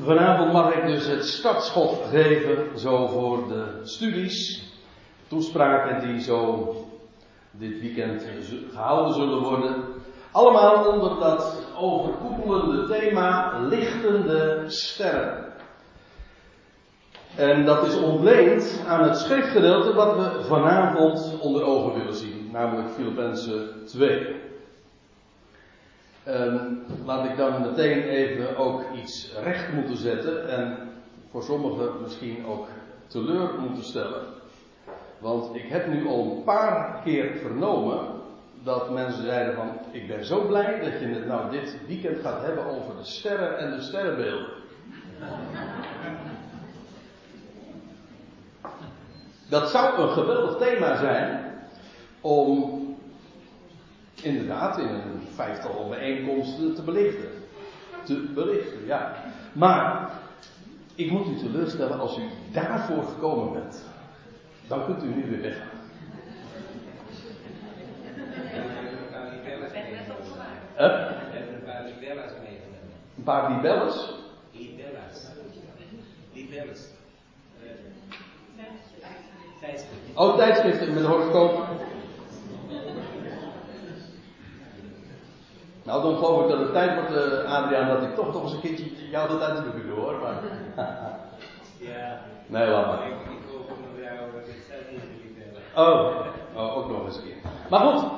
Vanavond mag ik dus het startschot geven, zo voor de studies, toespraken die zo dit weekend gehouden zullen worden. Allemaal onder dat overkoepelende thema lichtende sterren. En dat is ontleend aan het schriftgedeelte wat we vanavond onder ogen willen zien, namelijk Filippenzen 2. Um, laat ik dan meteen even ook iets recht moeten zetten en voor sommigen misschien ook teleur moeten stellen. Want ik heb nu al een paar keer vernomen dat mensen zeiden van ik ben zo blij dat je het nou dit weekend gaat hebben over de sterren en de sterrenbeelden. Dat zou een geweldig thema zijn om inderdaad in een vijftal bijeenkomsten te belichten. Te belichten, ja. Maar ik moet u teleurstellen als u daarvoor gekomen bent. Dan kunt u nu weer weggaan. Huh? een paar? Libellas. Libellas. Tijdschriften. Oh, tijdschriften met horoscopen. Nou, dan geloof ik dat het tijd wordt, uh, Adriaan, dat ik toch nog eens een keertje jou dat uit de boeken doe hoor. Maar... ja. Nee, laat maar. Ik, hoop nog jou Oh, oh, ook nog eens een keer. Maar goed.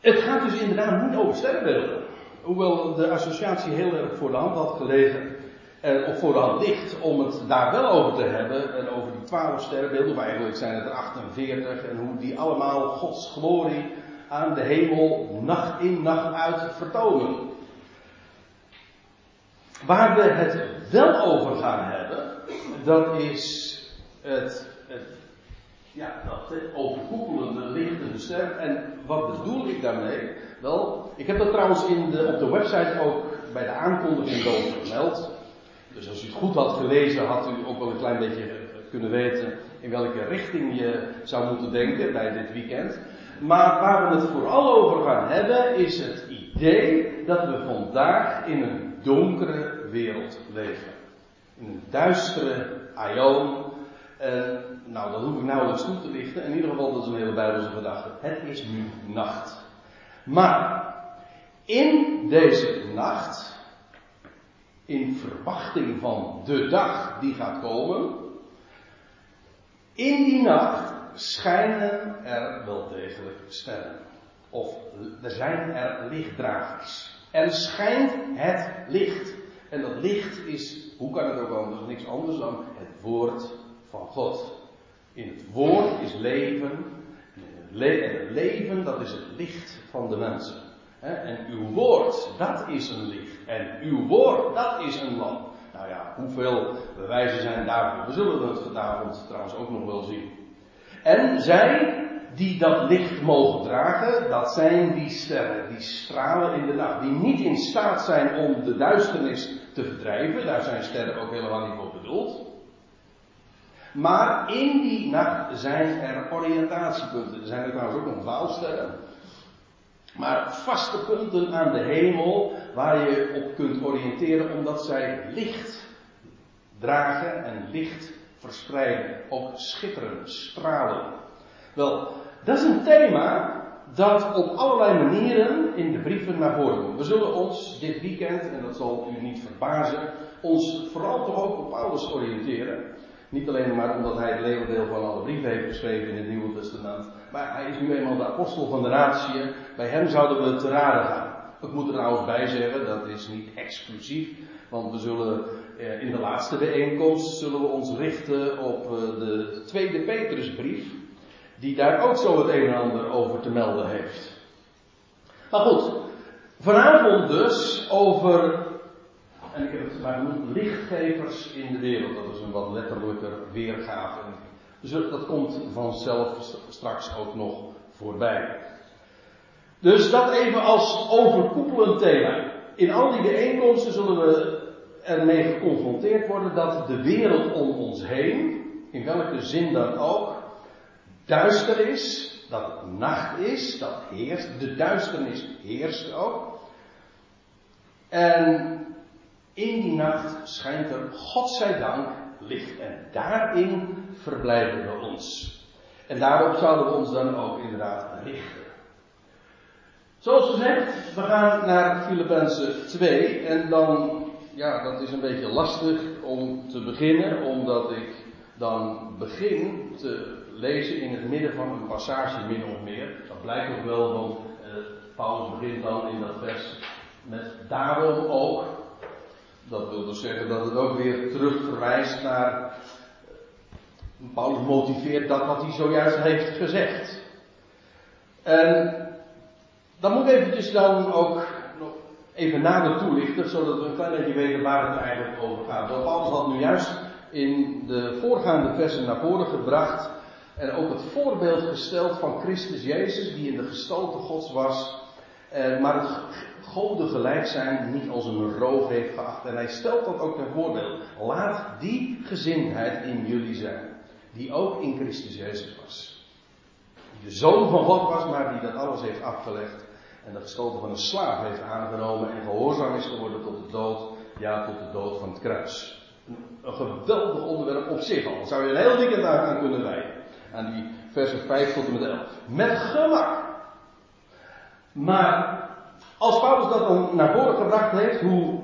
Het gaat dus inderdaad niet over sterrenbeelden. Hoewel de associatie heel erg voor de hand had gelegen en op voor de hand ligt om het daar wel over te hebben. En over die twaalf sterrenbeelden, of eigenlijk zijn het er 48. En hoe die allemaal Gods glorie aan de hemel nacht in nacht uit vertonen. Waar we het wel over gaan hebben, dat is het, het ja, dat overkoepelende lichtende ster. En wat bedoel ik daarmee? Wel, ik heb dat trouwens in de, op de website ook bij de aankondiging over vermeld. Dus als u het goed had gelezen, had u ook wel een klein beetje kunnen weten in welke richting je zou moeten denken bij dit weekend. Maar waar we het vooral over gaan hebben, is het idee dat we vandaag in een donkere wereld leven. In een duistere aion. Nou, dat hoef ik nauwelijks toe te lichten. In ieder geval, dat is een hele Bijbelse gedachte. Het is nu nacht. Maar in deze nacht in verwachting van de dag die gaat komen. In die nacht schijnen er wel degelijk sterren. Of er zijn er lichtdragers. Er schijnt het licht. En dat licht is, hoe kan het ook anders, niks anders dan het woord van God. In het woord is leven. En het leven, dat is het licht van de mensen. En uw woord, dat is een licht. En uw woord, dat is een lamp. Nou ja, hoeveel bewijzen zijn daarvoor? We zullen het vanavond trouwens ook nog wel zien. En zij die dat licht mogen dragen, dat zijn die sterren, die stralen in de nacht, die niet in staat zijn om de duisternis te verdrijven. Daar zijn sterren ook helemaal niet voor bedoeld. Maar in die nacht zijn er oriëntatiepunten. Er zijn er trouwens ook nog dwaalsterren. Maar vaste punten aan de hemel waar je op kunt oriënteren omdat zij licht dragen en licht verspreiden. Ook schitteren, stralen. Wel, dat is een thema dat op allerlei manieren in de brieven naar voren komt. We zullen ons dit weekend, en dat zal u niet verbazen, ons vooral toch ook op Paulus oriënteren. Niet alleen maar omdat hij het leeuwendeel van alle brieven heeft geschreven in het Nieuwe Testament. Maar hij is nu eenmaal de apostel van de natie. Bij hem zouden we te raden gaan. Ik moet er trouwens bij zeggen, dat is niet exclusief. Want we zullen eh, in de laatste bijeenkomst zullen we ons richten op eh, de tweede Petrusbrief. Die daar ook zo het een en ander over te melden heeft. Maar goed, vanavond dus over en ik heb het maar genoemd lichtgevers in de wereld. Dat is een wat letterlijker weergave. Dus dat komt vanzelf straks ook nog voorbij. Dus dat even als overkoepelend thema. In al die bijeenkomsten zullen we ermee geconfronteerd worden dat de wereld om ons heen, in welke zin dan ook, duister is, dat het nacht is, dat heerst, de duisternis heerst ook. En in die nacht schijnt er, God zij dank, licht. En daarin verblijven we ons. En daarop zouden we ons dan ook inderdaad richten. Zoals gezegd, we gaan naar Filippenzen 2 en dan, ja, dat is een beetje lastig om te beginnen, omdat ik dan begin te lezen in het midden van een passage min of meer. Dat blijkt ook wel, want eh, Paulus begint dan in dat vers met daarom ook. Dat wil dus zeggen dat het ook weer terug verwijst naar. Paulus motiveert dat wat hij zojuist heeft gezegd. En dan moet ik eventjes dan ook nog even nader toelichten, zodat we een klein beetje weten waar het eigenlijk over gaat. Want Paulus had nu juist in de voorgaande versen naar voren gebracht en ook het voorbeeld gesteld van Christus Jezus, die in de gestalte Gods was, maar het goden gelijk zijn niet als een roof heeft geacht. En hij stelt dat ook ten voorbeeld. Laat die gezindheid in jullie zijn, die ook in Christus Jezus was. Die de zoon van God was, maar die dat alles heeft afgelegd. En de gestalte van een slaaf heeft aangenomen en gehoorzaam is geworden tot de dood, ja tot de dood van het kruis. Een geweldig onderwerp op zich al. Zou je een heel weekend aan kunnen wijden. Aan die versen 5 tot en met 11. Met gemak. Maar als Paulus dat dan naar voren gebracht heeft, hoe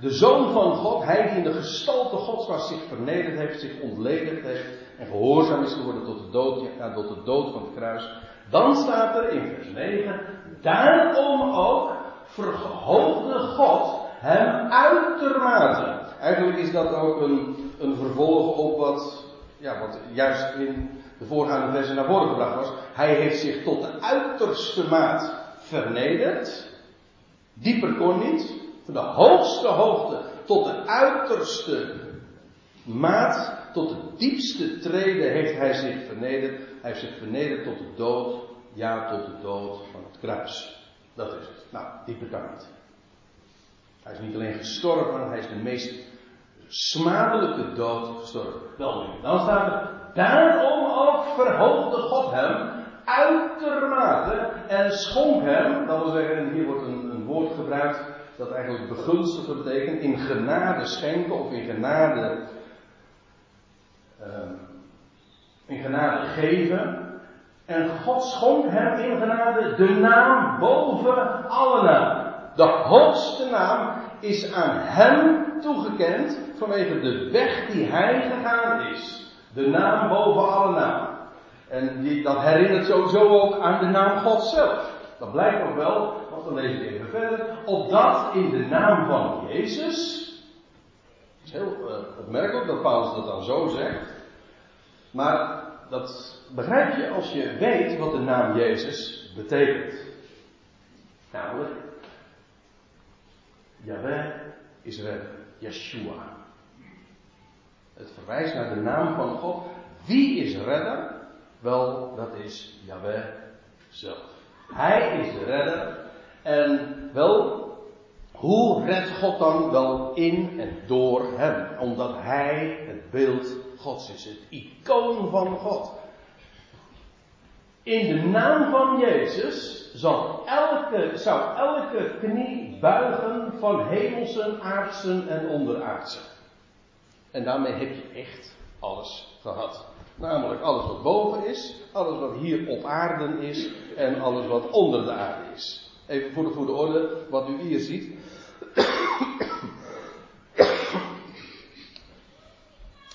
de Zoon van God, hij die in de gestalte Gods was, zich vernederd heeft, zich ontledigd heeft en gehoorzaam is geworden tot de dood, ja, tot de dood van het kruis. Dan staat er in vers 9, daarom ook verhoogde God hem uitermate. Eigenlijk is dat ook een, een vervolg op wat, ja, wat juist in de voorgaande versen naar voren gebracht was. Hij heeft zich tot de uiterste maat vernederd. Dieper kon niet. Van de hoogste hoogte tot de uiterste maat, tot de diepste trede heeft hij zich vernederd. Hij heeft zich vernederd tot de dood. Ja, tot de dood van het kruis. Dat is het. Nou, dieper kan niet. Hij is niet alleen gestorven, hij is de meest smadelijke dood gestorven. Wel dan staat er, daarom ook verhoogde God hem uitermate en schonk hem, dat wil zeggen, en hier wordt een woord gebruikt dat eigenlijk begunstigen betekent, in genade schenken of in genade, uh, in genade geven. En God schonk hem in genade de naam boven alle naam. De hoogste naam is aan hem toegekend vanwege de weg die hij gegaan is. De naam boven alle naam. En die, dat herinnert sowieso ook aan de naam God zelf. Dat blijkt ook wel, dan lees ik even verder. Opdat in de naam van Jezus. Het is heel uh, opmerkelijk dat Paulus dat dan zo zegt. Maar dat begrijp je als je weet wat de naam Jezus betekent. Namelijk, Yahweh is redder. Yeshua. Het verwijst naar de naam van God. Wie is redder? Wel, dat is Yahweh zelf. Hij is de redder. En wel, hoe redt God dan? Wel in en door hem. Omdat hij het beeld Gods is. Het icoon van God. In de naam van Jezus zal elke, zou elke knie buigen van hemelsen, aardsen en onderaardsen. En daarmee heb je echt alles gehad. Namelijk alles wat boven is, alles wat hier op aarde is en alles wat onder de aarde is. Even voor de goede orde, wat u hier ziet.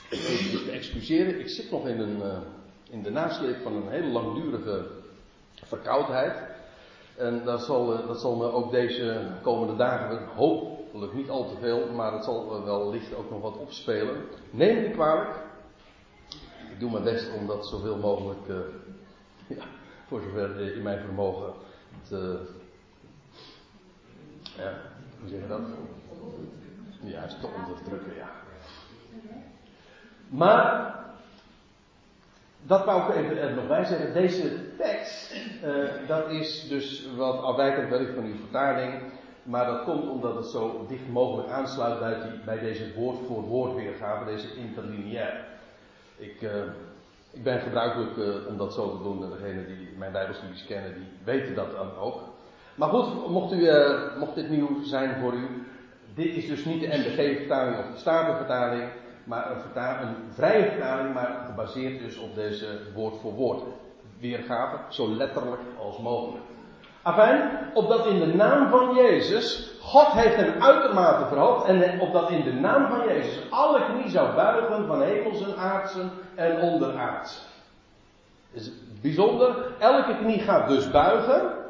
Even excuseren, ik zit nog in, een, uh, in de nasleep van een hele langdurige verkoudheid. En dat zal, uh, dat zal me ook deze komende dagen, hopelijk niet al te veel, maar het zal wel licht ook nog wat opspelen. Neem me kwalijk, ik doe mijn best om dat zoveel mogelijk, ja, voor zover in mijn vermogen, te. Ja, hoe zeg je dat? Ja, te onderdrukken, ja. Maar, dat wou ik even er nog bij zeggen. Deze tekst, uh, dat is dus wat afwijkend wellicht van uw vertaling. Maar dat komt omdat het zo dicht mogelijk aansluit bij, deze woord voor woord weergave, deze interlineair. Ik, uh, ik ben gebruikelijk uh, om dat zo te doen. En degenen die mijn Bijbelstudies kennen, die weten dat dan ook. Maar goed, mocht, u, uh, mocht dit nieuw zijn voor u. Dit is dus niet de NBG-vertaling of de Statenvertaling. Maar een, vrije vertaling, maar gebaseerd dus op deze woord voor woord weergave. Zo letterlijk als mogelijk. Afijn, opdat in de naam van Jezus, God heeft hem uitermate verhoogd. En opdat in de naam van Jezus alle knie zou buigen van hemels en aardsen en onderaardsen. is bijzonder. Elke knie gaat dus buigen.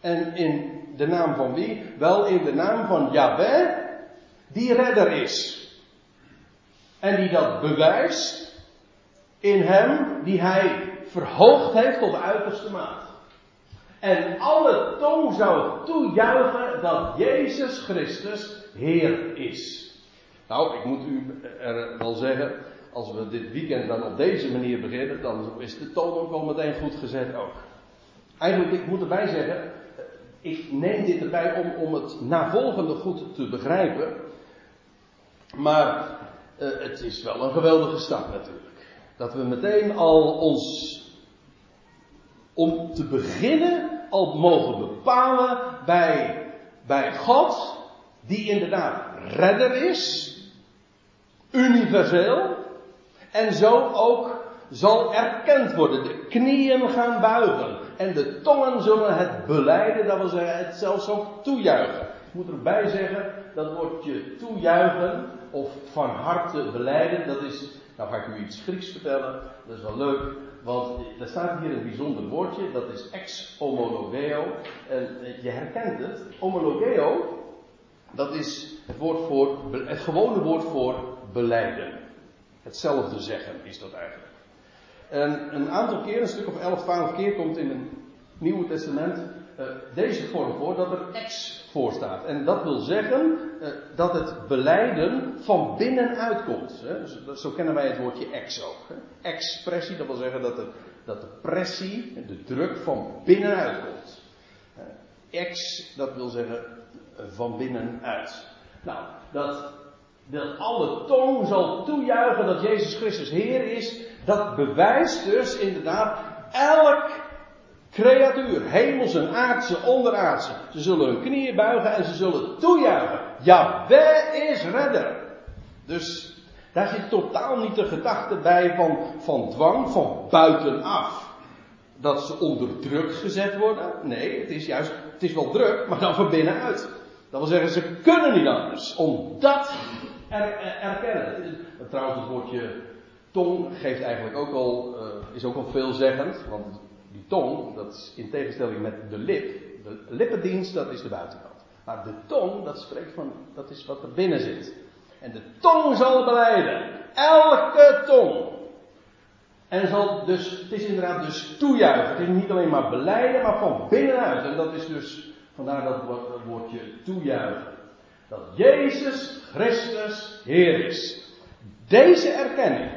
En in de naam van wie? Wel in de naam van Yahweh, die redder is. En die dat bewijst in hem die hij verhoogd heeft tot de uiterste maat. En alle tong zou toejuichen dat Jezus Christus Heer is. Nou, ik moet u er wel zeggen, als we dit weekend dan op deze manier beginnen, dan is de toon ook wel meteen goed gezet ook. Eigenlijk, ik moet erbij zeggen, ik neem dit erbij om, om het navolgende goed te begrijpen. Maar uh, het is wel een geweldige stap natuurlijk. Dat we meteen al ons, om te beginnen, al mogen bepalen bij, bij God, die inderdaad redder is, universeel, en zo ook zal erkend worden. De knieën gaan buigen. En de tongen zullen het beleiden, dat wil zeggen het zelfs ook toejuichen. Ik moet erbij zeggen, dat woordje toejuichen, of van harte beleiden, dat is, nou ga ik u iets Grieks vertellen, dat is wel leuk, want er staat hier een bijzonder woordje, dat is ex homologeo, en je herkent het, homologeo, dat is het, woord voor, het gewone woord voor beleiden. Hetzelfde zeggen is dat eigenlijk. En een aantal keer, een stuk of 11, 12 keer, komt in het Nieuwe Testament uh, deze vorm voor dat er ex voor staat. En dat wil zeggen uh, dat het beleiden van binnenuit komt. Hè? Dus, zo kennen wij het woordje ex ook. Hè? Expressie, dat wil zeggen dat de, dat de pressie, de druk van binnenuit komt. Uh, ex, dat wil zeggen van binnenuit. Nou, dat, dat alle tong zal toejuichen dat Jezus Christus Heer is, dat bewijst dus inderdaad elk creatuur, hemels en aardse, onderaardse. Ze zullen hun knieën buigen en ze zullen toejuichen. Jawel is redder. Dus daar zit totaal niet de gedachte bij van, van dwang, van buitenaf. Dat ze onder druk gezet worden. Nee, het is juist, het is wel druk, maar dan van binnenuit. Dat wil zeggen, ze kunnen niet anders. Om dat er, erkennen. Trouwens, het woordje tong geeft eigenlijk ook al, uh, is ook al veelzeggend. Want die tong, dat is in tegenstelling met de lip. De lippendienst, dat is de buitenkant. Maar de tong, dat spreekt van, dat is wat er binnen zit. En de tong zal beleiden. Elke tong. En zal dus, het is inderdaad dus toejuichen. Het is niet alleen maar beleiden, maar van binnenuit. En dat is dus, vandaar dat woordje toejuichen. Dat Jezus Christus Heer is. Deze erkenning,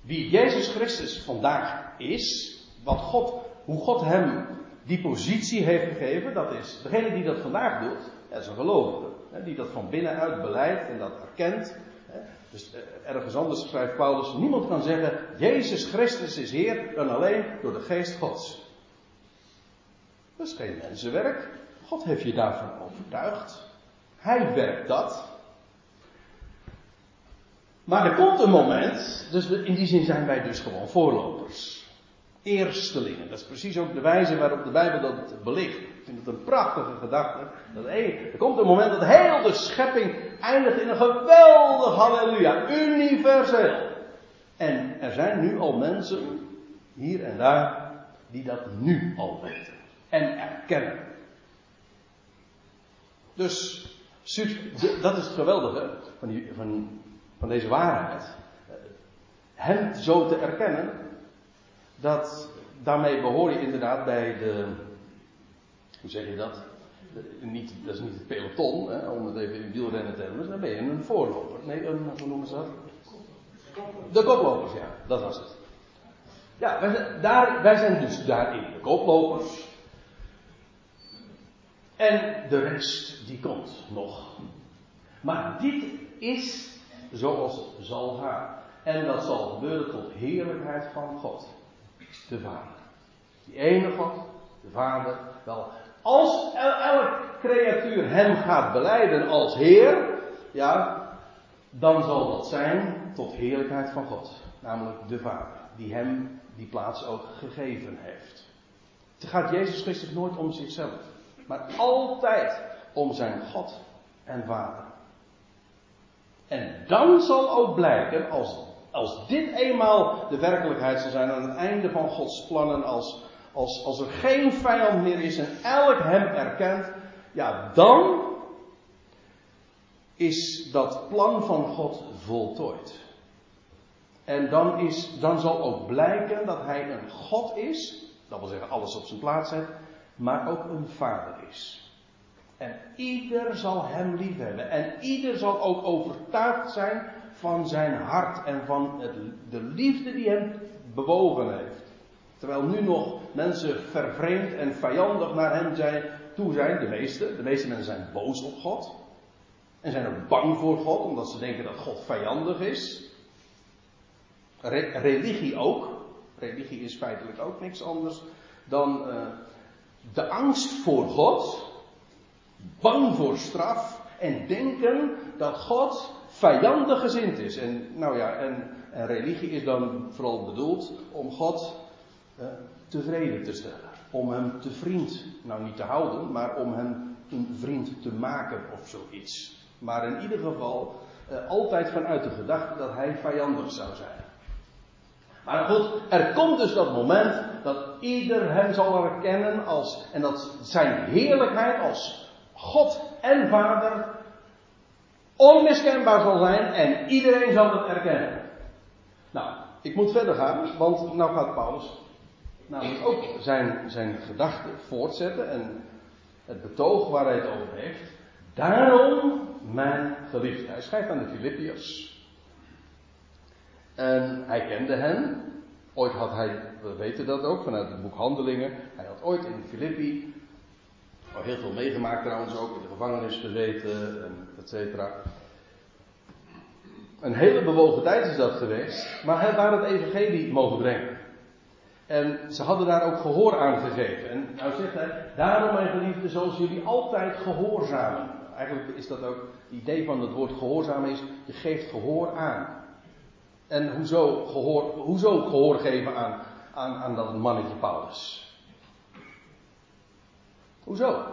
wie Jezus Christus vandaag is, wat God, hoe God hem die positie heeft gegeven, dat is degene die dat vandaag doet, dat is een gelovige. Die dat van binnenuit beleidt en dat erkent. Dus eh, ergens anders schrijft Paulus, niemand kan zeggen, Jezus Christus is Heer dan alleen door de geest Gods. Dat is geen mensenwerk. God heeft je daarvan overtuigd. Hij werkt dat. Maar er komt een moment, dus in die zin zijn wij dus gewoon voorlopers. Eerstelingen. Dat is precies ook de wijze waarop de Bijbel dat belicht. Ik vind het een prachtige gedachte. Dat er komt een moment dat heel de schepping eindigt in een geweldig halleluja. Universeel. En er zijn nu al mensen, hier en daar, die dat nu al weten. En erkennen. Dus, dat is het geweldige van, die, van, van deze waarheid. Hem zo te erkennen, dat, daarmee behoor je inderdaad bij de, hoe zeg je dat? niet, dat is niet het peloton, hè, om het even in wielrennen te hebben, dan ben je een voorloper. Nee, een, hoe noemen ze dat? De koplopers, ja, dat was het. Ja, wij daar, wij zijn dus daarin de koplopers. En de rest, die komt nog. Maar dit is zoals het zal gaan. En dat zal gebeuren tot heerlijkheid van God de Vader. Die ene God, de Vader, wel, Als elk creatuur hem gaat beleiden als Heer, ja, dan zal dat zijn tot heerlijkheid van God. Namelijk de Vader, die hem die plaats ook gegeven heeft. Het gaat Jezus Christus nooit om zichzelf, maar altijd om zijn God en Vader. En dan zal ook blijken, als, als dit eenmaal de werkelijkheid zal zijn aan het einde van Gods plannen, als, als, als er geen vijand meer is en elk hem erkent, ja, dan is dat plan van God voltooid. En dan, is, dan zal ook blijken dat hij een God is, dat wil zeggen alles op zijn plaats zet, maar ook een vader is. En ieder zal hem liefhebben. En ieder zal ook overtuigd zijn van zijn hart en van de liefde die hem bewogen heeft. Terwijl nu nog mensen vervreemd en vijandig naar hem zijn, toe zijn, de meeste. De meeste mensen zijn boos op God. En zijn ook bang voor God, omdat ze denken dat God vijandig is. religie ook. Religie is feitelijk ook niks anders dan uh, de angst voor God bang voor straf en denken dat God vijandig gezind is. En nou ja, en, en religie is dan vooral bedoeld om God eh, tevreden te stellen. Om hem te vriend, nou niet te houden, maar om hem een vriend te maken of zoiets. Maar in ieder geval eh, altijd vanuit de gedachte dat hij vijandig zou zijn. Maar goed, er komt dus dat moment dat ieder hem zal herkennen als, en dat zijn heerlijkheid als God en Vader onmiskenbaar zal zijn en iedereen zal het erkennen. Nou, ik moet verder gaan, want nou gaat Paulus namelijk ook zijn, zijn gedachten voortzetten en het betoog waar hij het over heeft. Daarom, mijn geliefde. Hij schrijft aan de Filippiërs. En hij kende hen. Ooit had hij, we weten dat ook vanuit het boek Handelingen. Hij had ooit in Filippi al heel veel meegemaakt trouwens ook, in de gevangenis gezeten, et cetera. Een hele bewogen tijd is dat geweest, maar hij daar het evangelie mogen brengen. En ze hadden daar ook gehoor aan gegeven. En nou zegt hij, daarom mijn geliefde, zoals jullie altijd gehoorzamen. Eigenlijk is dat ook, het idee van het woord gehoorzamen is, je geeft gehoor aan. En hoezo gehoor, hoezo gehoor geven aan, aan, aan dat mannetje Paulus? Hoezo?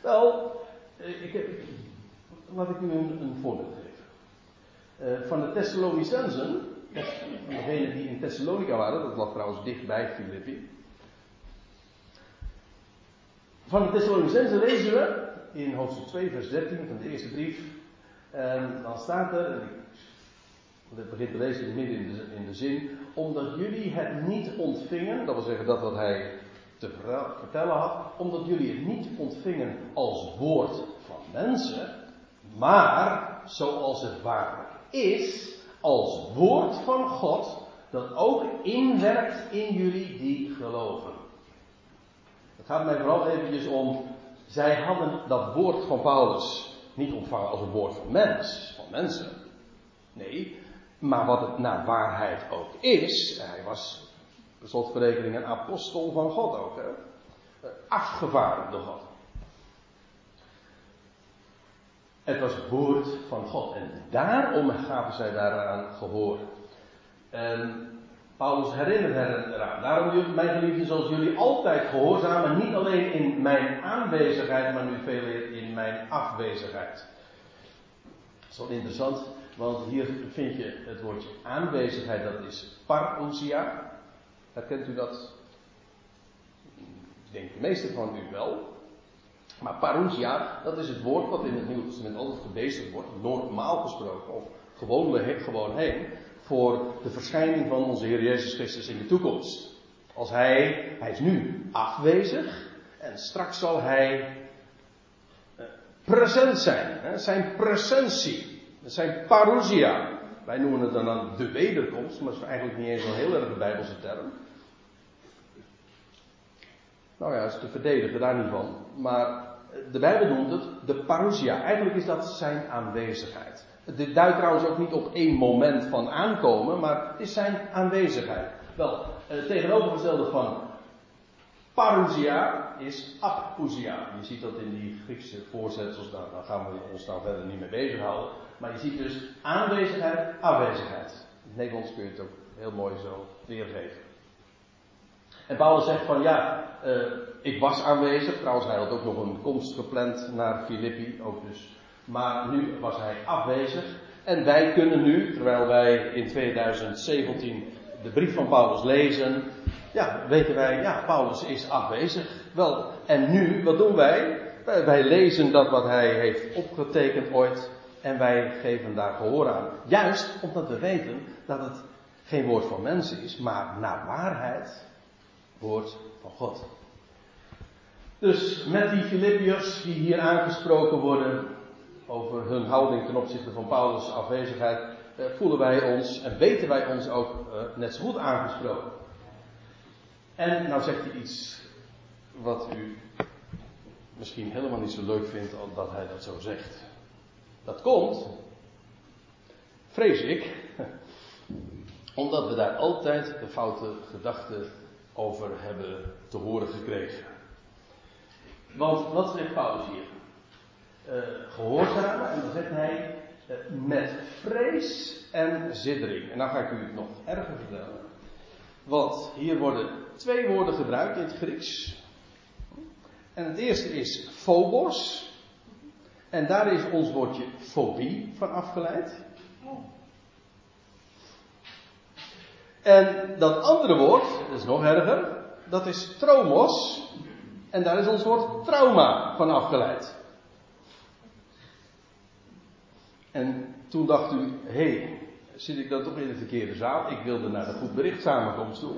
Wel, eh, ik heb, laat ik u een, een voorbeeld geven. Uh, van de Thessalonicensen, degenen die in Thessalonica waren, dat lag trouwens dichtbij Filippi. Van de Thessalonicensen lezen we in hoofdstuk 2, vers 13 van de eerste brief. En dan staat er, begin te lezen midden in de, in de zin, omdat jullie het niet ontvingen, dat wil zeggen dat wat hij te vertellen had, omdat jullie het niet ontvingen als woord van mensen, maar zoals het waarlijk is, als woord van God, dat ook inwerkt in jullie die geloven. Het gaat mij vooral eventjes om, zij hadden dat woord van Paulus niet ontvangen als een woord van mens, van mensen. Nee, maar wat het naar waarheid ook is, hij was per slotverrekening een apostel van God ook. Hè? Afgevaardigd God. Het was woord van God. En daarom gaven zij daaraan gehoor. En Paulus herinnert hen eraan. Daarom, mijn geliefden, zoals jullie altijd gehoorzamen. Niet alleen in mijn aanwezigheid, maar nu veel meer in mijn afwezigheid. Dat is wel interessant, want hier vind je het woordje aanwezigheid, dat is parousia. Herkent u dat? Ik denk de meeste van u wel. Maar parousia, dat is het woord wat in het Nieuwe Testament altijd gebezigd wordt, normaal gesproken, of gewoon, gewoon heen, voor de verschijning van onze Heer Jezus Christus in de toekomst. Als hij, hij is nu afwezig, en straks zal hij eh, present zijn. Hè? Zijn presentie, zijn parousia. Wij noemen het dan de wederkomst, maar dat is eigenlijk niet eens een heel erg Bijbelse term. Nou ja, is te verdedigen, daar niet van. Maar de Bijbel noemt het de parousia. Eigenlijk is dat zijn aanwezigheid. Dit duidt trouwens ook niet op één moment van aankomen, maar het is zijn aanwezigheid. Wel, het tegenovergestelde van Parousia is apousia. Je ziet dat in die Griekse voorzetsels, daar, gaan we ons nou verder niet mee bezighouden. Maar je ziet dus aanwezigheid, afwezigheid. In het Nederlands kun je het ook heel mooi zo weergeven. En Paulus zegt van ja, uh, ik was aanwezig. Trouwens, hij had ook nog een komst gepland naar Filippi. Ook dus. Maar nu was hij afwezig. En wij kunnen nu, terwijl wij in 2017 de brief van Paulus lezen, ja, weten wij, ja, Paulus is afwezig. Wel, en nu, wat doen wij? Wij, lezen dat wat hij heeft opgetekend ooit en wij geven daar gehoor aan. Juist omdat we weten dat het geen woord van mensen is, maar naar waarheid woord van God. Dus met die Filippiërs die hier aangesproken worden over hun houding ten opzichte van Paulus' afwezigheid, voelen wij ons en weten wij ons ook eh, net zo goed aangesproken. En nou zegt hij iets wat u misschien helemaal niet zo leuk vindt dat hij dat zo zegt. Dat komt, vrees ik, omdat we daar altijd de foute gedachten over hebben te horen gekregen. Want wat zegt Paulus hier? Uh, gehoorzamen, en dan zegt hij met vrees en ziddering. En dan ga ik u het nog erger vertellen. Want hier worden twee woorden gebruikt in het Grieks. En het eerste is phobos. En daar is ons woordje fobie van afgeleid. En dat andere woord, dat is nog erger, dat is tromos. En daar is ons woord trauma van afgeleid. En toen dacht u, hé, hey, zit ik dan toch in de verkeerde zaal? Ik wilde naar de goed bericht samenkomst toe.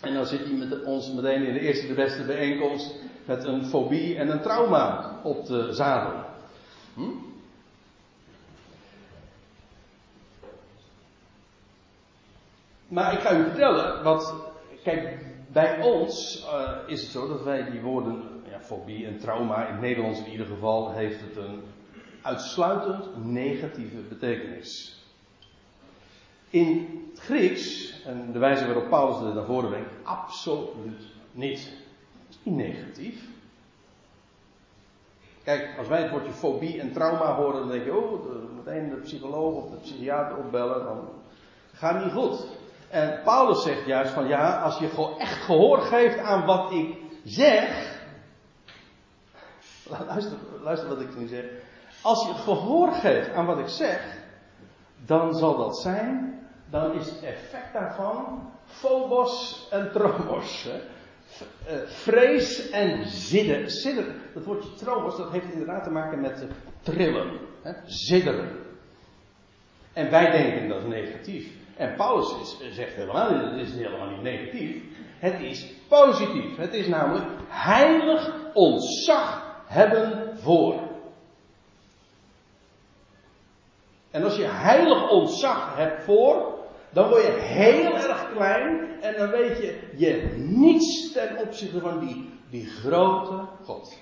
En dan zit hij met ons meteen in de eerste de beste bijeenkomst met een fobie en een trauma op de zadel. Hm? Maar ik ga u vertellen, wat, kijk, bij ons uh, is het zo dat wij die woorden, ja, fobie en trauma, in het Nederlands in ieder geval, heeft het een uitsluitend negatieve betekenis. In het Grieks, en de wijze waarop Paulus het naar voren brengt, absoluut niet. Het is niet negatief. Kijk, als wij het woordje fobie en trauma horen, dan denk je, oh, meteen de psycholoog of de psychiater opbellen, dan gaat niet goed. En Paulus zegt juist van ja, als je echt gehoor geeft aan wat ik zeg. Luister, luister wat ik nu zeg. Als je gehoor geeft aan wat ik zeg, dan zal dat zijn, dan is het effect daarvan phobos en tromos. Hè? Eh, vrees en zidder. Zidder, dat woordje tromos, dat heeft inderdaad te maken met trillen. Hè? Zidderen. En wij denken dat is negatief. En Paulus is, zegt helemaal niet, het is helemaal niet negatief. Het is positief. Het is namelijk heilig ontzag hebben voor. En als je heilig ontzag hebt voor, dan word je heel erg klein en dan weet je je niets ten opzichte van die, die grote God.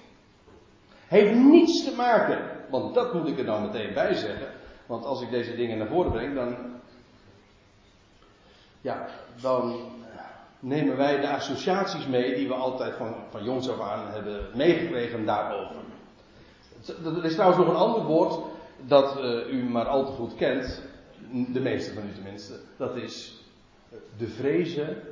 Heeft niets te maken, want dat moet ik er dan meteen bij zeggen. Want als ik deze dingen naar voren breng, dan ja, dan nemen wij de associaties mee die we altijd van, van jongs af aan hebben meegekregen daarover. Er is trouwens nog een ander woord dat uh, u maar al te goed kent, de meeste van u tenminste. Dat is de vrezen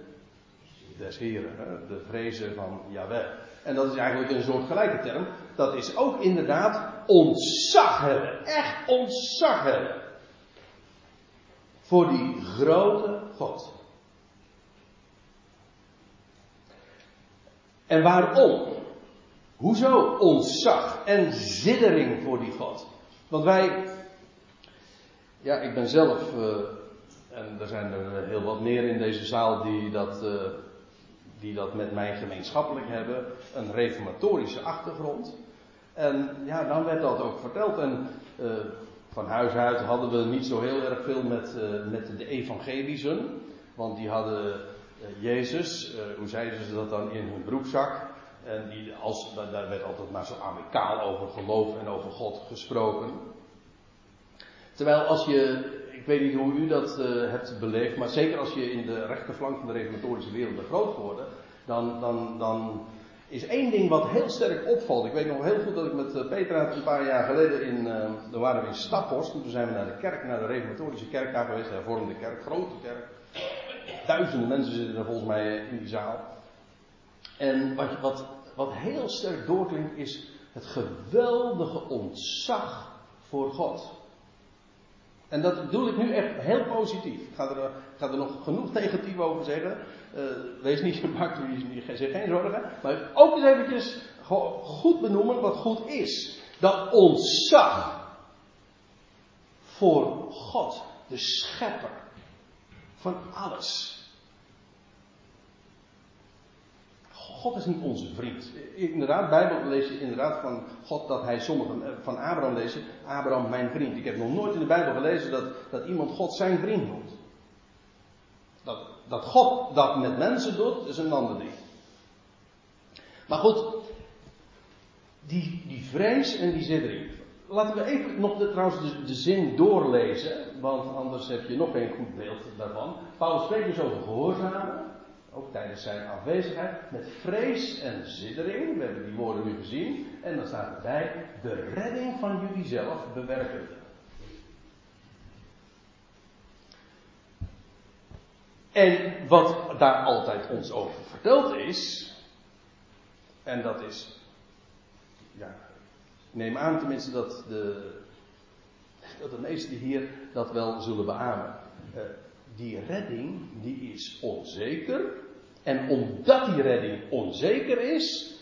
des Heren, hè? de vrezen van Yahweh. En dat is eigenlijk een soort gelijke term. Dat is ook inderdaad ontzag hebben. Echt ontzag hebben voor die grote God. En waarom? Hoezo ontzag en ziddering voor die God? Want wij, ja, ik ben zelf, uh, en er zijn er heel wat meer in deze zaal die dat, uh, die dat met mij gemeenschappelijk hebben, een reformatorische achtergrond. En ja, dan werd dat ook verteld. En van huis uit hadden we niet zo heel erg veel met, met de evangelischen. Want die hadden Jezus, hoe zeiden ze dat dan, in hun broekzak. En die, als, daar werd altijd maar zo amicaal over geloof en over God gesproken. Terwijl als je, ik weet niet hoe u dat hebt beleefd, maar zeker als je in de rechterflank van de reformatorische wereld bent groot geworden, dan, dan, dan is één ding wat heel sterk opvalt. Ik weet nog heel goed dat ik met Petra een paar jaar geleden in, uh, waren we in Staphorst. En toen zijn we naar de kerk, naar de reformatorische kerk daar geweest, de hervormde kerk, grote kerk. Duizenden mensen zitten er volgens mij in die zaal. En wat, wat, wat heel sterk doorklinkt is het geweldige ontzag voor God. En dat bedoel ik nu echt heel positief. Ik ga er, ga er nog genoeg negatief over zeggen. Uh, wees niet gemaakt, zeg geen zorgen. Maar ook eens eventjes goed benoemen wat goed is. Dat ontzag voor God, de schepper van alles. God is niet onze vriend. Inderdaad, Bijbel lees je inderdaad van God dat hij sommigen, eh, van Abraham je, Abraham mijn vriend. Ik heb nog nooit in de Bijbel gelezen dat, dat iemand God zijn vriend noemt. Dat, dat God dat met mensen doet, is een ander ding. Maar goed, die, die vrees en die zittering. Laten we even nog de, trouwens de, de, zin doorlezen, want anders heb je nog geen goed beeld daarvan. Paulus spreekt dus over gehoorzamen ook tijdens zijn afwezigheid, met vrees en zittering. We hebben die woorden nu gezien. En dan staat erbij, de redding van jullie zelf bewerken. En wat daar altijd ons over verteld is, en dat is, ja, neem aan tenminste dat de, dat de meesten hier dat wel zullen beamen. Uh, die redding die is onzeker. En omdat die redding onzeker is,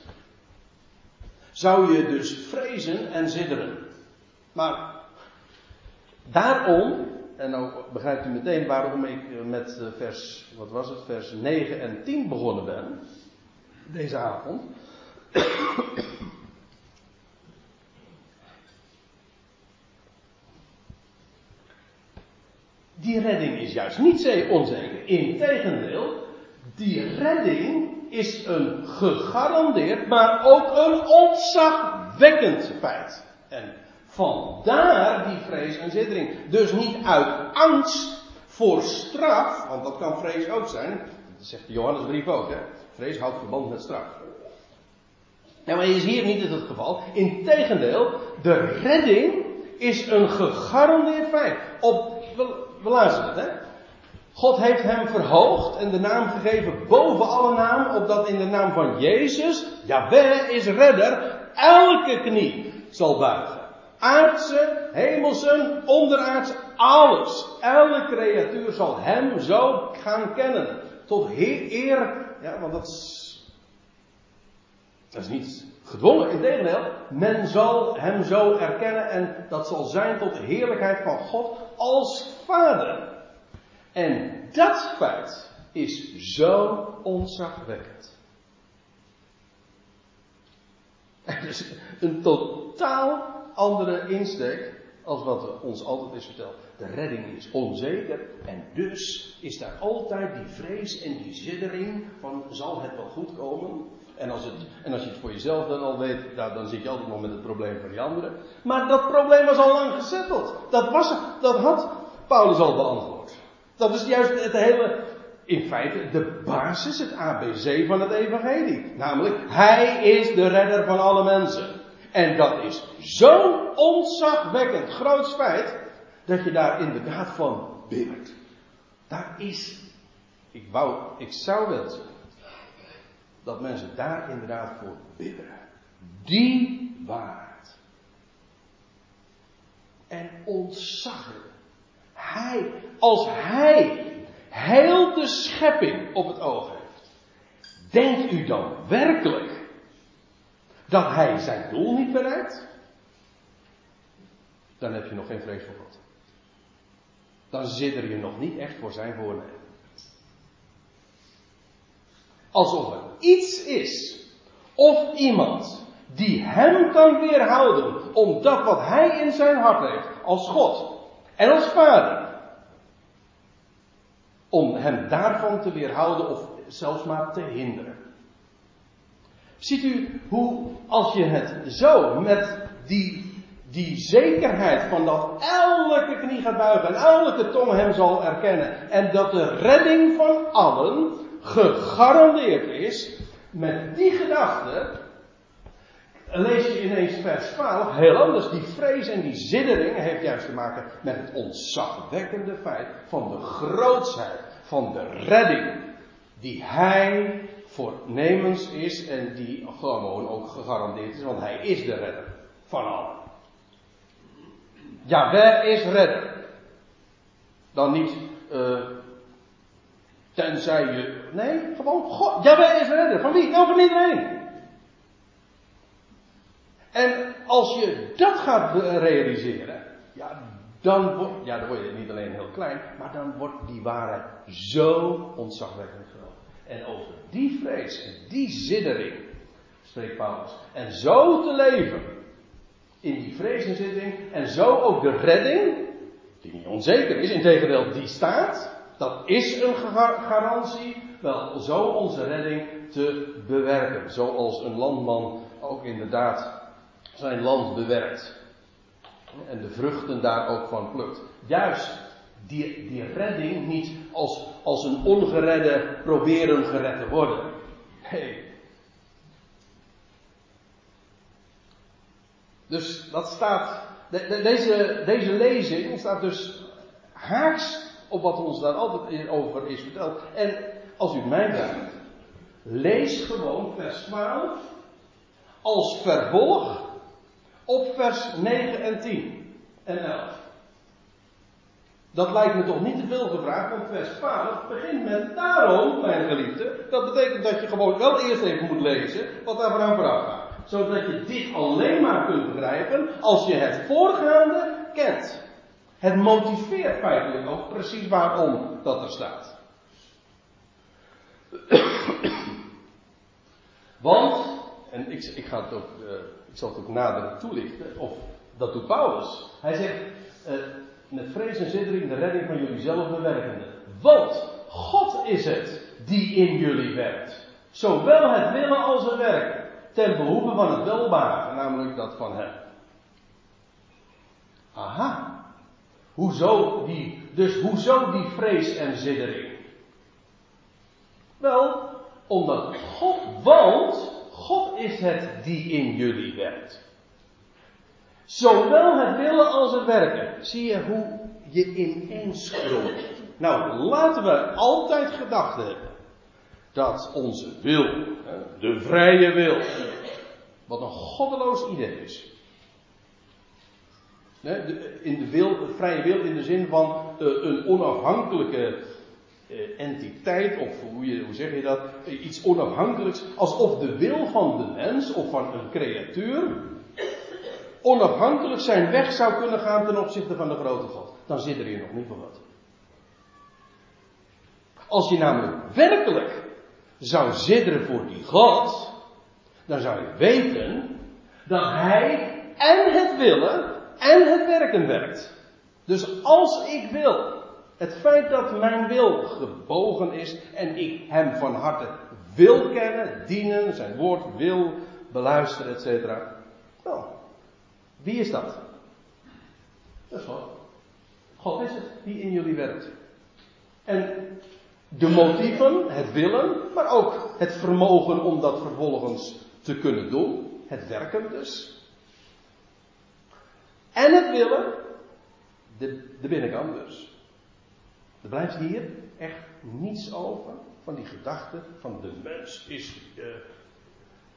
zou je dus vrezen en zitteren. Maar daarom, en nou begrijpt u meteen waarom ik met eh, vers, wat was het, vers 9 en 10 begonnen ben, deze avond. Die redding is juist niet onzeker. Integendeel, die redding is een gegarandeerd, maar ook een ontzagwekkend feit. En vandaar die vrees en zittering. Dus niet uit angst voor straf, want dat kan vrees ook zijn. Dat zegt de Johannesbrief ook, hè. Vrees houdt verband met straf. Nou, maar is hier niet het geval. Integendeel, de redding is een gegarandeerd feit. Op we luisteren het, hè. God heeft hem verhoogd en de naam gegeven boven alle naam, opdat in de naam van Jezus, Jaweh is redder, elke knie zal buigen. Aardse, hemelse, onderaardse, alles. Elke creatuur zal hem zo gaan kennen. Tot eer, ja, want dat is, dat is niet gedwongen. Integendeel, men zal hem zo erkennen en dat zal zijn tot de heerlijkheid van God als Vader. En dat feit is zo onzagwekkend. Het is een totaal andere insteek als wat ons altijd is verteld. De redding is onzeker en dus is daar altijd die vrees en die zittering van zal het wel goed komen? En als, het, en als je het voor jezelf dan al weet, nou, dan zit je altijd nog met het probleem van die anderen. Maar dat probleem was al lang gezetteld. Dat, was, dat had Paulus al beantwoord. Dat is juist het hele, in feite, de basis, het ABC van het evangelie. Namelijk, hij is de redder van alle mensen. En dat is zo'n ontzagwekkend groot feit, dat je daar inderdaad van bibbert. Daar is, ik wou, ik zou wensen, dat mensen daar inderdaad voor bibberen. Die waard. En ontzaglijk. Hij, als hij heel de schepping op het oog heeft, denkt u dan werkelijk dat hij zijn doel niet bereikt? Dan heb je nog geen vrees voor God. Dan zit je nog niet echt voor zijn voornemen. Alsof er iets is, of iemand, die hem kan weerhouden om dat wat hij in zijn hart heeft, als God en als Vader, om hem daarvan te weerhouden of zelfs maar te hinderen. Ziet u hoe, als je het zo met die, die zekerheid van dat elke knie gaat buigen en elke tong hem zal erkennen en dat de redding van allen gegarandeerd is, met die gedachte lees je ineens vers 12 heel anders. Die vrees en die ziddering heeft juist te maken met het ontzagwekkende feit van de grootsheid, van de redding die hij voornemens is en die gewoon ook gegarandeerd is, want hij is de redder van allen. Jawel is redder. Dan niet, uh, tenzij je, nee, gewoon God. Jawel is redder. Van wie? Nou, van iedereen. En als je dat gaat realiseren, ja, dan, ja, dan word je niet alleen heel klein, maar dan wordt die waarheid zo ontzagwekkend groot. En over die vrees die ziddering spreekt Paulus. En zo te leven in die vrees en ziddering en zo ook de redding, die niet onzeker is, integendeel die staat, dat is een garantie, wel zo onze redding te bewerken. Zoals een landman ook inderdaad zijn land bewerkt. En de vruchten daar ook van plukt. Juist die, die redding niet als, als een ongeredde proberen gered te worden. Nee. Dus dat staat. deze, deze lezing staat dus haaks op wat ons daar altijd over is verteld. En als u mij vraagt, lees gewoon vers 12 als vervolg op vers 9 en 10 en 11. Dat lijkt me toch niet te veel gevraagd, want vers 12 begint met daarom, mijn geliefde. Dat betekent dat je gewoon wel eerst even moet lezen wat daar vooraan vooraf gaat. Zodat je dit alleen maar kunt begrijpen als je het voorgaande kent. Het motiveert feitelijk ook precies waarom dat er staat. Want, en ik, ik ga het ook uh, ik zal het ook nader toelichten, of dat doet Paulus. Hij zegt, uh, met vrees en zittering de redding van jullie zelf bewerkende. Want God is het die in jullie werkt. Zowel het willen als het werken. Ten behoeve van het welbaren, namelijk dat van hem. Aha. Hoezo die, dus hoezo die vrees en zittering? Wel, omdat God, want God is het die in jullie werkt. Zowel het willen als het werken. Zie je hoe je ineens groeit. Nou, laten we altijd gedacht hebben dat onze wil, de vrije wil, wat een goddeloos idee is. In de wil, vrije wil in de zin van eh, een onafhankelijke entiteit, of hoe, je, hoe zeg je dat, eh, iets onafhankelijks, alsof de wil van de mens of van een creatuur onafhankelijk zijn weg zou kunnen gaan ten opzichte van de grote God. Dan zit er hier nog niet voor wat. Als je namelijk werkelijk zou zitteren voor die God, dan zou je weten dat Hij en het willen en het werken werkt. Dus als ik wil het feit dat mijn wil gebogen is en ik hem van harte wil kennen, dienen, zijn woord wil beluisteren, etc. Nou, wie is dat? Dat is God. God is het die in jullie werkt. En de motieven, het willen, maar ook het vermogen om dat vervolgens te kunnen doen, het werken dus. En het willen, de, de binnenkant dus. Er blijft hier echt niets over van die gedachte van de mens is, uh,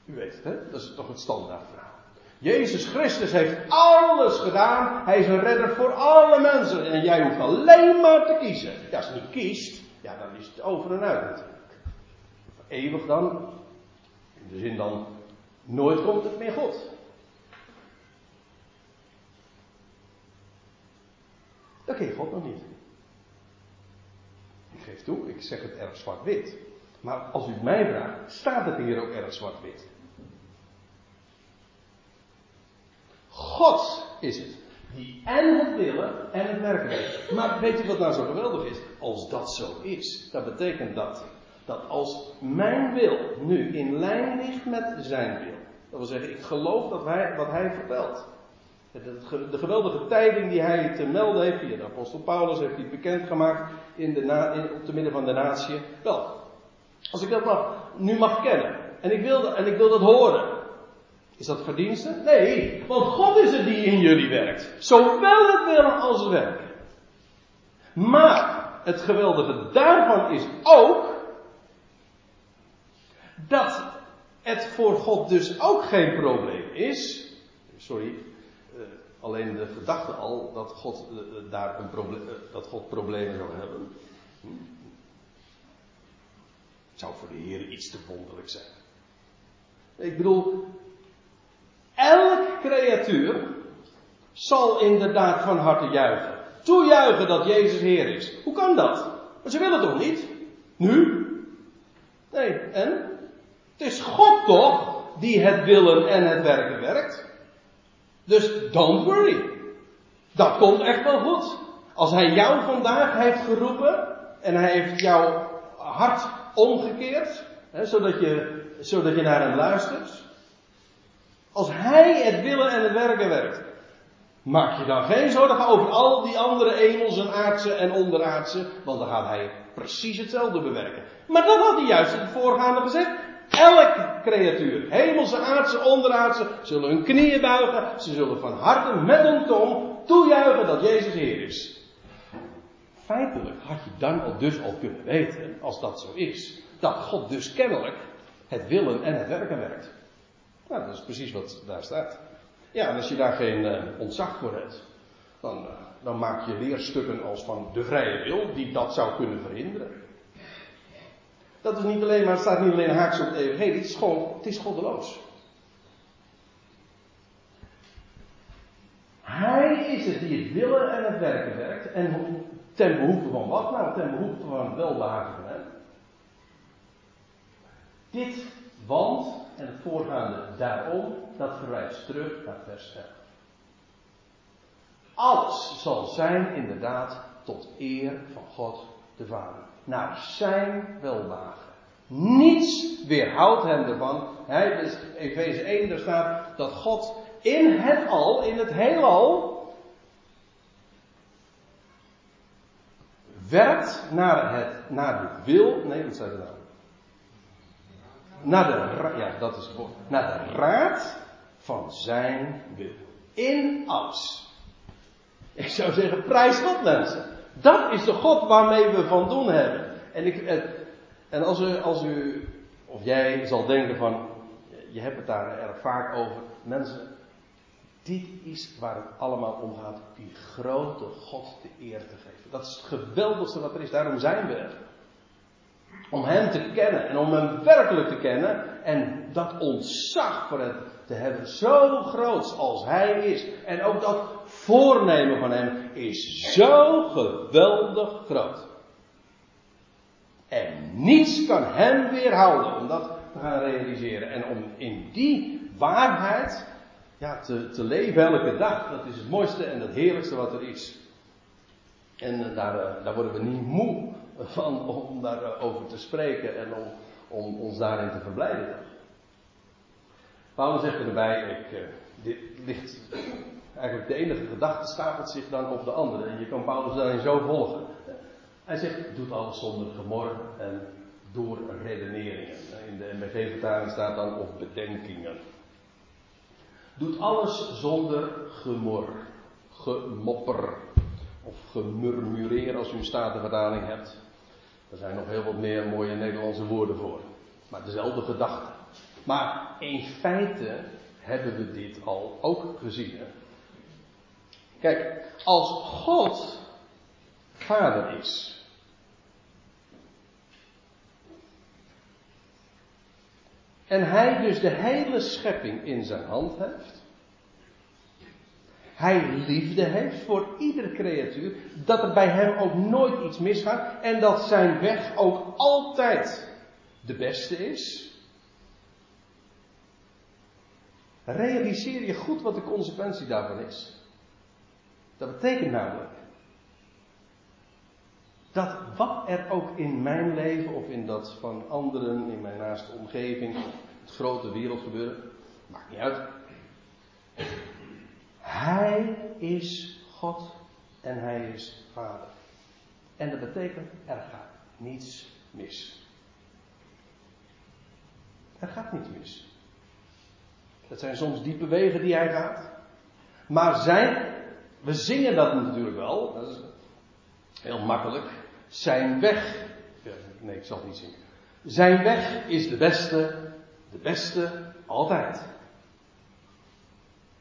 u weet het, hè? dat is toch het standaardverhaal. Jezus Christus heeft alles gedaan. Hij is een redder voor alle mensen. En jij hoeft alleen maar te kiezen. Ja, als je niet kiest, ja, dan is het over en uit natuurlijk. Eeuwig dan. In de zin dan, nooit komt het meer God. Je God nog niet geef toe, ik zeg het erg zwart-wit. Maar als u het mij vraagt, staat het hier ook erg zwart-wit. God is het. Die en het willen en het werken heeft. Maar weet u wat nou zo geweldig is? Als dat zo is, dat betekent dat. Dat als mijn wil nu in lijn ligt met zijn wil. Dat wil zeggen, ik geloof dat hij, wat hij vertelt. De geweldige tijding die hij te melden heeft, via de apostel Paulus heeft hij bekendgemaakt in de na, op midden van de natie. Wel, Als ik dat mag, nu mag kennen. En ik, wil, en ik wil dat horen. Is dat verdienste? Nee, want God is het die in jullie werkt. Zowel het willen als het werken. Maar het geweldige daarvan is ook dat het voor God dus ook geen probleem is. Sorry, alleen de gedachte al dat God uh, daar een probleem, uh, dat God problemen zou hebben. Hm? Zou voor de Heer iets te wonderlijk zijn. Ik bedoel, elk creatuur zal inderdaad van harte juichen. Toejuichen dat Jezus Heer is. Hoe kan dat? Maar ze willen toch niet? Nu? Nee, en? Het is God toch die het willen en het werken werkt. Dus don't worry. Dat komt echt wel goed. Als hij jou vandaag heeft geroepen en hij heeft jouw hart omgekeerd, hè, zodat, je, zodat je naar hem luistert. Als hij het willen en het werken werkt, maak je dan geen zorgen over al die andere emels en aardse en onderaardse, want dan gaat hij precies hetzelfde bewerken. Maar dat had hij juist in het voorgaande gezegd. Elke creatuur, hemelse, aardse, onderaardse, zullen hun knieën buigen. Ze zullen van harte met hun tong toejuichen dat Jezus Heer is. Feitelijk had je dan al dus al kunnen weten, als dat zo is, dat God dus kennelijk het willen en het werken werkt. Nou, dat is precies wat daar staat. Ja, en als je daar geen uh, ontzag voor hebt, dan, uh, dan maak je leerstukken als van de vrije wil, die dat zou kunnen verhinderen. Dat is niet alleen, maar staat niet alleen haaks op het evangelie, het is gewoon, het is goddeloos. Hij is het die het willen en het werken werkt. En ten behoeve van wat nou? Ten behoeve van het welbehagen. Dit, want, en het voorgaande daarom, dat verwijst terug naar vers 11. Alles zal zijn inderdaad tot eer van God de Vader naar zijn welbehagen. Niets weerhoudt hem ervan. Hij, dus Efeze 1, daar staat dat God in het al, in het heelal, werkt naar het, naar de wil, nee, wat zei er nou? Naar de, ja, dat is het woord. Naar de raad van zijn wil. In alles. Ik zou zeggen, prijs God mensen. Dat is de God waarmee we van doen hebben. En, ik, en als, u, als u, of jij zal denken van, je hebt het daar erg vaak over. Mensen, dit is waar het allemaal om gaat. Die grote God de eer te geven. Dat is het geweldigste wat er is. Daarom zijn we er. Om Hem te kennen en om Hem werkelijk te kennen. En dat ontzag voor Hem te hebben. Zo groot als Hij is. En ook dat voornemen van Hem is zo geweldig groot. En niets kan Hem weerhouden om dat te gaan realiseren. En om in die waarheid ja, te, te leven elke dag. Dat is het mooiste en het heerlijkste wat er is. En uh, daar, uh, daar worden we niet moe van om daarover uh, te spreken en om, om ons daarin te verblijden. Paulus zegt erbij, ik, eh, dit ligt eigenlijk de enige gedachte stapelt zich dan op de andere. En je kan Paulus daarin zo volgen. Hij zegt, doet alles zonder gemor en door redeneringen. In de MBG-vertaling staat dan of bedenkingen. Doet alles zonder gemor, gemopper of gemurmureer als u een statenvertaling hebt. Er zijn nog heel wat meer mooie Nederlandse woorden voor. Maar dezelfde gedachte. Maar in feite hebben we dit al ook gezien. Kijk, als God vader is. En hij dus de hele schepping in zijn hand heeft. Hij liefde heeft voor iedere creatuur. Dat er bij hem ook nooit iets misgaat. En dat zijn weg ook altijd de beste is. Realiseer je goed wat de consequentie daarvan is. Dat betekent namelijk dat wat er ook in mijn leven of in dat van anderen, in mijn naaste omgeving, het grote wereldgebeuren, maakt niet uit. Hij is God en hij is Vader. En dat betekent er gaat niets mis. Er gaat niets mis. Het zijn soms diepe wegen die hij gaat. Maar zijn, we zingen dat natuurlijk wel, dat is heel makkelijk. Zijn weg, nee ik zal het niet zingen. Zijn weg is de beste, de beste altijd.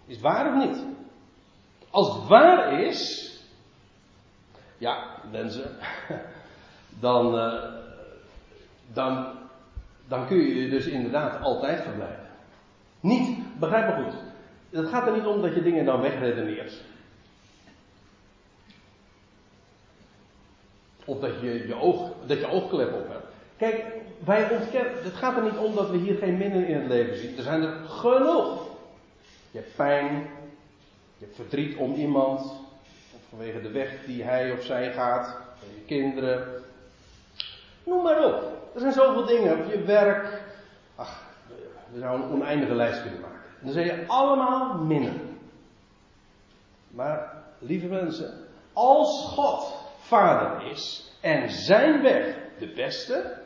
Is het waar of niet? Als het waar is, ja, mensen, dan, uh, dan, dan kun je dus inderdaad altijd verblijven. Niet, begrijp me goed. Het gaat er niet om dat je dingen dan wegredeneert. Of dat je je, oog, dat je oogklep op hebt. Kijk, wij ontkennen. Het gaat er niet om dat we hier geen minnen in het leven zien. Er zijn er genoeg. Je hebt pijn. Je hebt verdriet om iemand. Vanwege de weg die hij of zij gaat. Je kinderen. Noem maar op. Er zijn zoveel dingen. Op je werk. Ach, we zouden een oneindige lijst kunnen maken. En dan zeg je allemaal minnen. Maar, lieve mensen, als God vader is en zijn weg de beste,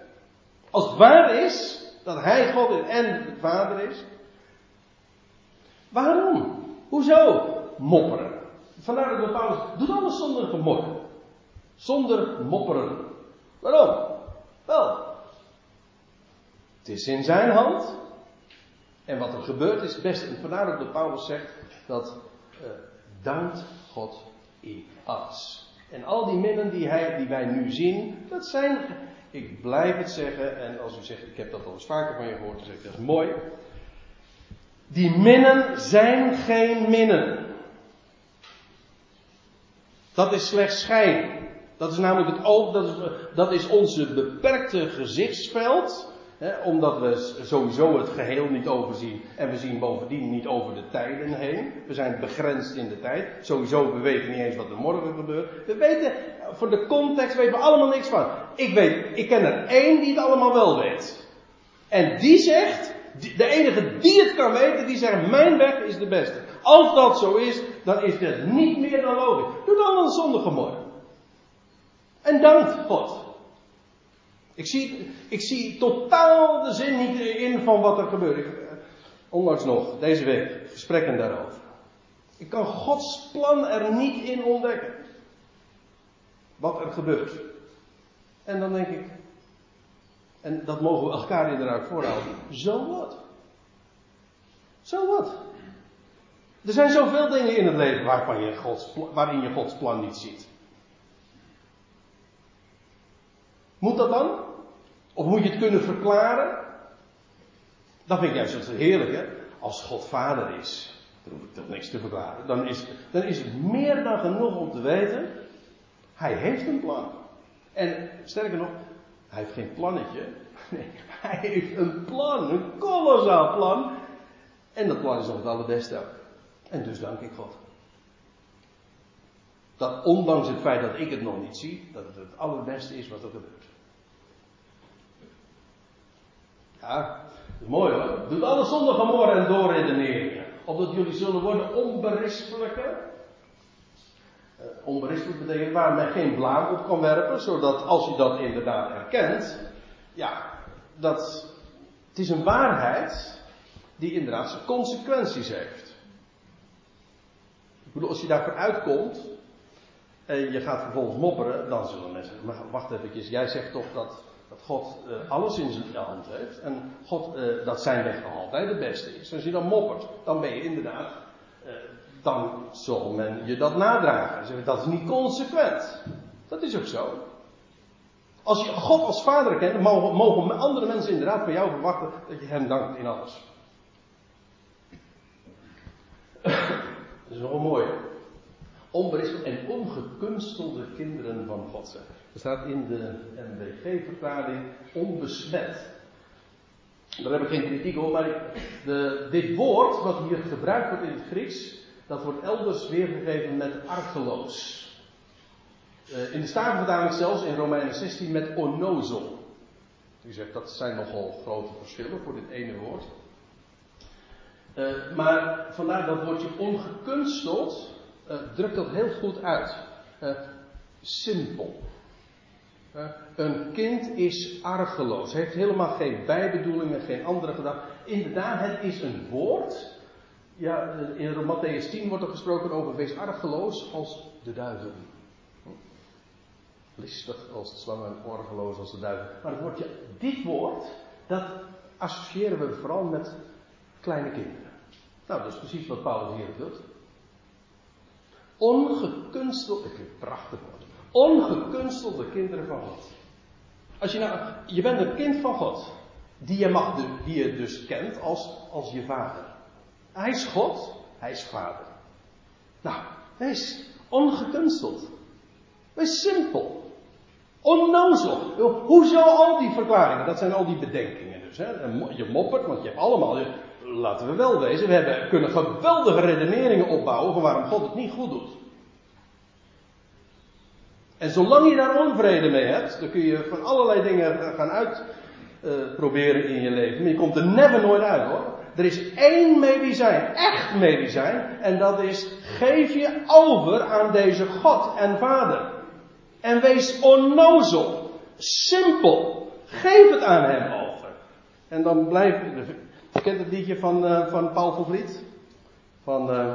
als het waar is dat hij God is en de vader is, waarom? Hoezo mopperen? Vandaar dat Paulus doet alles zonder gemor. Zonder mopperen. Waarom? Wel, het is in zijn hand. En wat er gebeurt is best. En vandaar dat Paulus zegt dat uh, dankt God in alles. En al die minnen die, hij, die wij nu zien, dat zijn, ik blijf het zeggen, en als u zegt, ik heb dat al eens vaker van je gehoord, dan zeg ik, dat is mooi. Die minnen zijn geen minnen. Dat is slechts schijn. Dat is namelijk het oog, dat is, dat is onze beperkte gezichtsveld omdat we sowieso het geheel niet overzien. En we zien bovendien niet over de tijden heen. We zijn begrensd in de tijd. Sowieso, we niet eens wat er morgen gebeurt. We weten, voor de context weten we allemaal niks van. Ik weet, ik ken er één die het allemaal wel weet. En die zegt, de enige die het kan weten, die zegt, mijn weg is de beste. Als dat zo is, dan is dat niet meer dan logisch. Doe dan een zondige morgen. En dank God. Ik zie, ik zie totaal de zin niet in van wat er gebeurt. Eh, onlangs nog, deze week, gesprekken daarover. Ik kan Gods plan er niet in ontdekken. Wat er gebeurt. En dan denk ik, en dat mogen we elkaar inderdaad voorhouden. Zo wat? Zo wat? Er zijn zoveel dingen in het leven waarvan je waarin je Gods plan niet ziet. Moet dat dan? Of moet je het kunnen verklaren? Dat vind ik juist het heerlijke. Als God vader is, dan hoef ik toch niks te verklaren. Dan is, dan is het meer dan genoeg om te weten, hij heeft een plan. En sterker nog, hij heeft geen plannetje. Nee, hij heeft een plan, een kolossaal plan. En dat plan is nog het allerbeste. En dus dank ik God. Dat ondanks het feit dat ik het nog niet zie, dat het het allerbeste is wat er gebeurt. Ja, mooi hoor. Doet alles zonder gemor en doorredeneringen. Opdat jullie zullen worden onberispelijke. Uh, onberispelijk betekent waar men geen blaam op kan werpen. Zodat als je dat inderdaad erkent. Ja, dat. Het is een waarheid. Die inderdaad zijn consequenties heeft. Ik bedoel, als je daarvoor uitkomt. En je gaat vervolgens mopperen. Dan zullen mensen. Maar wacht even, jij zegt toch dat dat God uh, alles in zijn hand heeft. En God, uh, dat zijn weg altijd de beste is. Als je dan moppert, dan ben je inderdaad. Dan zal men je dat nadragen. Dat is niet consequent. Dat is ook zo. Als je God als vader kent, mogen, andere mensen inderdaad van jou verwachten dat je hem dankt in alles. dat is wel mooi. Onberispelijk en ongekunstelde kinderen van God zijn. Er staat in de MBG-vertaling onbesmet. Daar heb ik geen kritiek op, maar de, dit woord wat hier gebruikt wordt in het Grieks, dat wordt elders weergegeven met argeloos. Uh, in de Statenvertaling zelfs in Romeinen 16 met onozel. U zegt dat zijn nogal grote verschillen voor dit ene woord. Uh, maar vandaar dat woordje ongekunsteld uh, drukt dat heel goed uit. simpel. Een kind is argeloos. Heeft helemaal geen bijbedoelingen, geen andere gedachten. Inderdaad, het is een woord. Ja, in Matthäus 10 wordt er gesproken over wees argeloos als de duivel. Listig als de slang en als de duivel. Maar het woordje, dit woord, dat associëren we vooral met kleine kinderen. Nou, dat is precies wat Paulus hier doet. Ongekunsteld, ik vind het prachtig woord. Ongekunstelde kinderen van God. Als je nou, je bent een kind van God. Die je, mag, die je dus kent als, als je vader. Hij is God, hij is vader. Nou, wees ongekunsteld. Wees simpel. Onnozel. Hoezo al die verklaringen? Dat zijn al die bedenkingen dus. Hè? Je moppert, want je hebt allemaal, laten we wel wezen, we hebben, kunnen geweldige redeneringen opbouwen van waarom God het niet goed doet. En zolang je daar onvrede mee hebt, dan kun je van allerlei dingen gaan uitproberen uh, in je leven. Maar je komt er never nooit uit hoor. Er is één medicijn, echt medicijn, en dat is geef je over aan deze God en Vader. En wees onnozel, simpel. Geef het aan hem over. En dan blijft. Je kent het liedje van, uh, van Paul van Vliet? Van. Uh,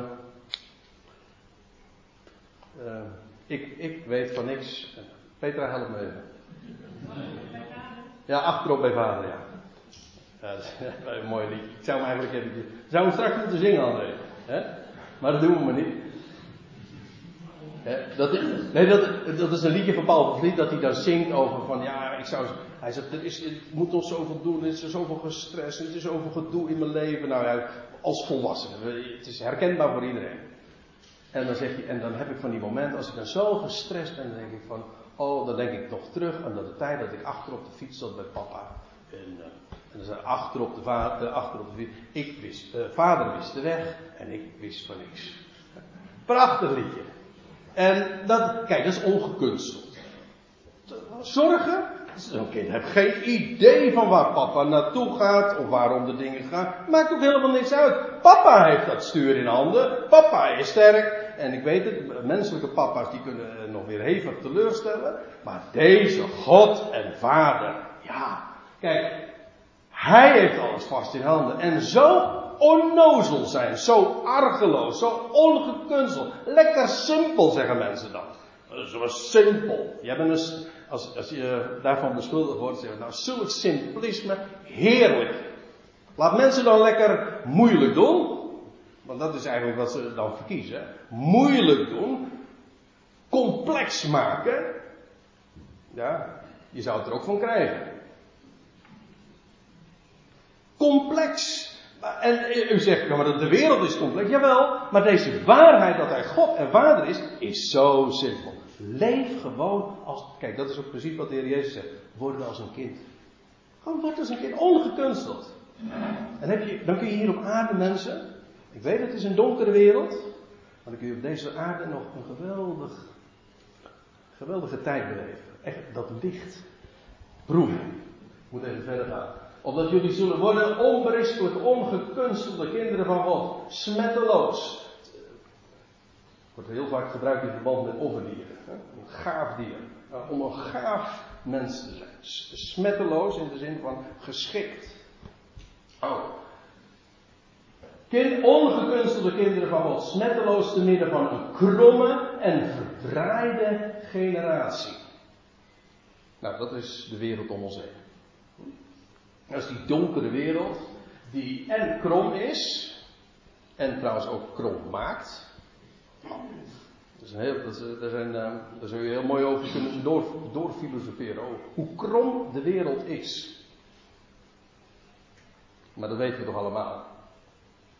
uh, ik, ik weet van niks. Petra, help me even. Ja, achterop bij vader, ja. Ja dat is een mooi liedje. Ik zou hem eigenlijk even. Zou hem straks moeten zingen, André. Maar dat doen we maar niet. dat, nee, dat, dat is een liedje van Paul van Vliet dat hij dan zingt over van ja, ik zou. Hij zegt, er is, ik moet nog zoveel doen, er is zoveel gestrest, er is zoveel gedoe in mijn leven. Nou ja, als volwassene. Het is herkenbaar voor iedereen. En dan, zeg je, en dan heb ik van die momenten, als ik dan zo gestrest ben, dan denk ik van, oh, dan denk ik nog terug aan de tijd dat ik achter op de fiets zat bij papa. En, uh, en dan achter op de, vader, uh, achter op de. Ik wist, uh, vader wist de weg en ik wist van niks. Prachtig liedje. En dat, kijk, dat is ongekunsteld. Zorgen, Zo'n kind heeft geen idee van waar papa naartoe gaat of waarom de dingen gaan. Maakt ook helemaal niks uit. Papa heeft dat stuur in handen. Papa is sterk. En ik weet het, menselijke papa's die kunnen nog weer hevig teleurstellen. Maar deze God en Vader, ja. Kijk, Hij heeft alles vast in handen. En zo onnozel zijn, zo argeloos, zo ongekunsteld. Lekker simpel, zeggen mensen dan. Zo simpel. Je bent een, als, als je daarvan beschuldigd wordt, zeggen nou, zulk simplisme, heerlijk. Laat mensen dan lekker moeilijk doen. Want dat is eigenlijk wat ze dan verkiezen. Moeilijk doen. Complex maken. Ja, je zou het er ook van krijgen. Complex. En u zegt, ja, maar de wereld is complex. Jawel, maar deze waarheid dat hij God en Vader is, is zo simpel. Leef gewoon als. Kijk, dat is ook precies wat de Heer Jezus zegt. Word als een kind. Gewoon word als een kind, ongekunsteld. En heb je, dan kun je hier op aarde mensen. Ik weet het is een donkere wereld. Maar dan kun je op deze aarde nog een geweldig, geweldige tijd beleven. Echt dat licht proeven. Ik moet even verder gaan. Opdat jullie zullen worden onberispelijk, ongekunstelde kinderen van God. Smetteloos. Wordt heel vaak gebruikt in verband met offerdieren. Een gaaf dier. Om een gaaf mens te zijn. Smetteloos in de zin van geschikt. Oh. Ongekunstelde kinderen van God. Smetteloos te midden van een kromme en verdraaide generatie. Nou, dat is de wereld om ons heen. Dat is die donkere wereld. Die en krom is. En trouwens ook krom maakt. Dat is een heel, dat is, daar, zijn, uh, daar zou je heel mooi over kunnen door, doorfilosoferen. Over hoe krom de wereld is. Maar dat weten we toch allemaal.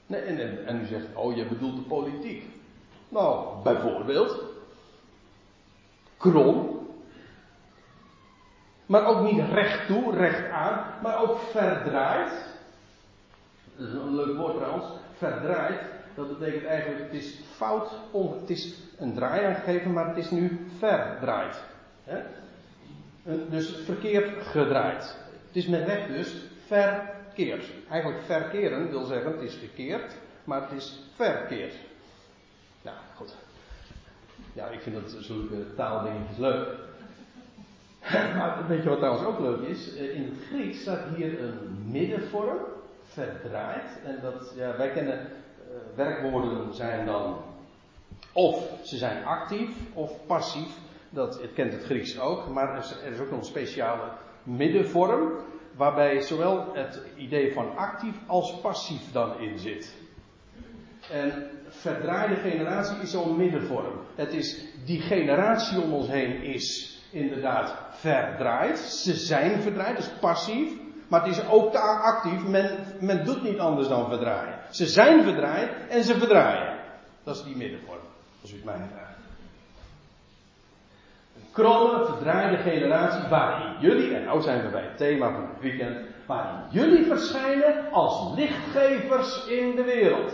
Nee, en, en, en u zegt, oh je bedoelt de politiek. Nou, bijvoorbeeld. Krom. Maar ook niet recht toe, recht aan, maar ook verdraaid. Dat is een leuk woord trouwens. Verdraaid. Dat betekent eigenlijk, het is fout, om, het is een draai aangegeven, maar het is nu verdraaid. Dus verkeerd gedraaid. Het is met recht dus verkeerd. Eigenlijk verkeren wil zeggen, het is gekeerd, maar het is verkeerd. Nou, goed. Ja, ik vind dat zulke taaldingetjes leuk. Maar weet je wat trouwens ook leuk is? Eh, in het Grieks staat hier een middenvorm, verdraaid. En dat, ja, wij kennen uh, werkwoorden zijn dan of ze zijn actief of passief. Dat kent het Grieks ook. Maar er is ook nog een speciale middenvorm. Waarbij zowel het idee van actief als passief dan in zit. En verdraaide generatie is zo'n middenvorm. Het is die generatie om ons heen is inderdaad verdraaid. Ze zijn verdraaid, dus passief. Maar het is ook actief. Men, men doet niet anders dan verdraaien. Ze zijn verdraaid en ze verdraaien. Dat is die middenvorm. Als u het mij vraagt. Een kromme, verdraaide generatie waarin jullie, en nou zijn we bij het thema van het weekend, waarin jullie verschijnen als lichtgevers in de wereld.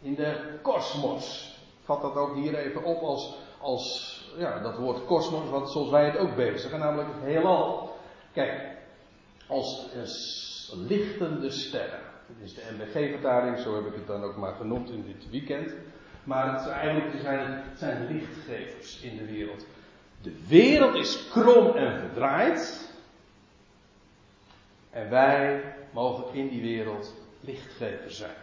In de kosmos. Ik vat dat ook hier even op als, als ja, dat woord kosmos, wat zoals wij het ook bezigen, namelijk het heelal. Kijk, als lichtende sterren. Dit is de MBG-vertaling, zo heb ik het dan ook maar genoemd in dit weekend. Maar het, eigenlijk zijn het zijn lichtgevers in de wereld. De wereld is krom en verdraaid. En wij mogen in die wereld lichtgevers zijn.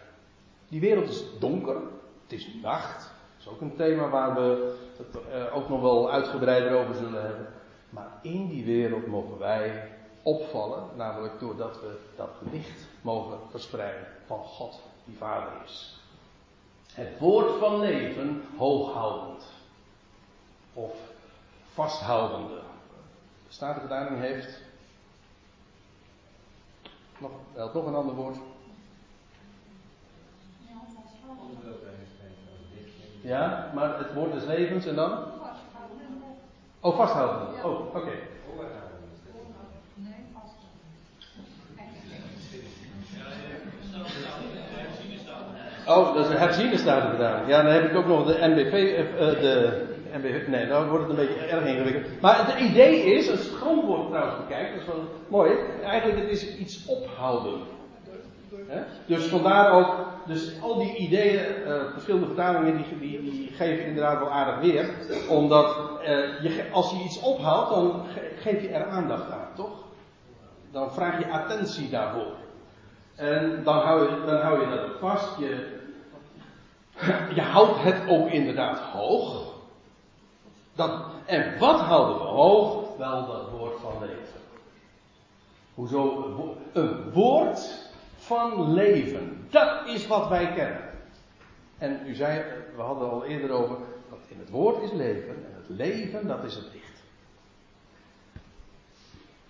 Die wereld is donker, het is nacht. Is ook een thema waar we het uh, ook nog wel uitgebreider over zullen hebben. Maar in die wereld mogen wij opvallen, namelijk doordat we dat licht mogen verspreiden van God die Vader is. Het woord van leven hooghoudend. Of vasthoudende. De Statenvertaling heeft. Nog, nog een ander woord. Ja, maar het woord des levens en dan? Oh, vasthouden. Oh, oké. Okay. Oh, dat is een herziene gedaan. Ja, dan heb ik ook nog de NBV, uh, de NBV, nee, dan wordt het een beetje erg ingewikkeld. Maar het idee is, als het grondwoord trouwens bekijkt, dat is wel mooi, eigenlijk het is iets ophouden. Dus vandaar ook, dus al die ideeën, uh, verschillende vertalingen, die, die, geven inderdaad wel aardig weer. Omdat uh, je, als je iets ophoudt, dan geef je er aandacht aan, toch? Dan vraag je attentie daarvoor. En dan hou je, dan hou je dat ook vast. Je, je houdt het ook inderdaad hoog. Dat, en wat houden we hoog? Wel dat woord van leven. Hoezo? Een woord van leven. Dat is wat wij kennen. En u zei, we hadden al eerder over, dat in het woord is leven. En het leven, dat is het licht.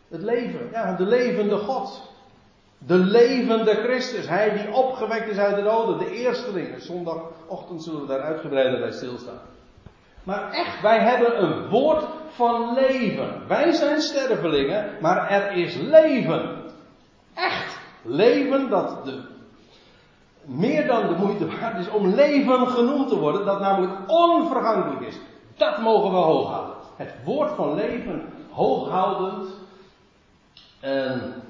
Het leven, ja, de levende God. De levende Christus. Hij die opgewekt is uit de doden. De eersteling. Zondagochtend zullen we daar uitgebreider bij stilstaan. Maar echt, wij hebben een woord van leven. Wij zijn stervelingen, maar er is leven. Echt leven dat de, meer dan de moeite waard is om leven genoemd te worden, dat namelijk onvergankelijk is. Dat mogen we hooghouden. Het woord van leven hooghoudend. En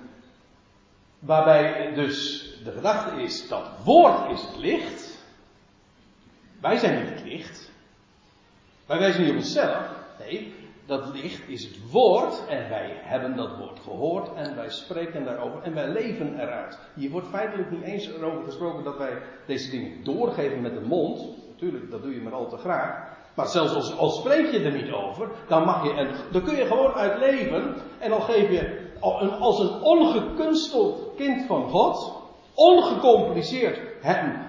waarbij dus de gedachte is, dat woord is het licht. Wij zijn niet het licht. Wij wijzen niet op onszelf. Nee, dat licht is het woord en wij hebben dat woord gehoord en wij spreken daarover en wij leven eruit. Hier wordt feitelijk niet eens erover gesproken dat wij deze dingen doorgeven met de mond. Natuurlijk, dat doe je maar al te graag. Maar zelfs als, als spreek je er niet over, dan mag je, en dan kun je gewoon uit leven en dan geef je als een ongekunsteld kind van God, ongecompliceerd hem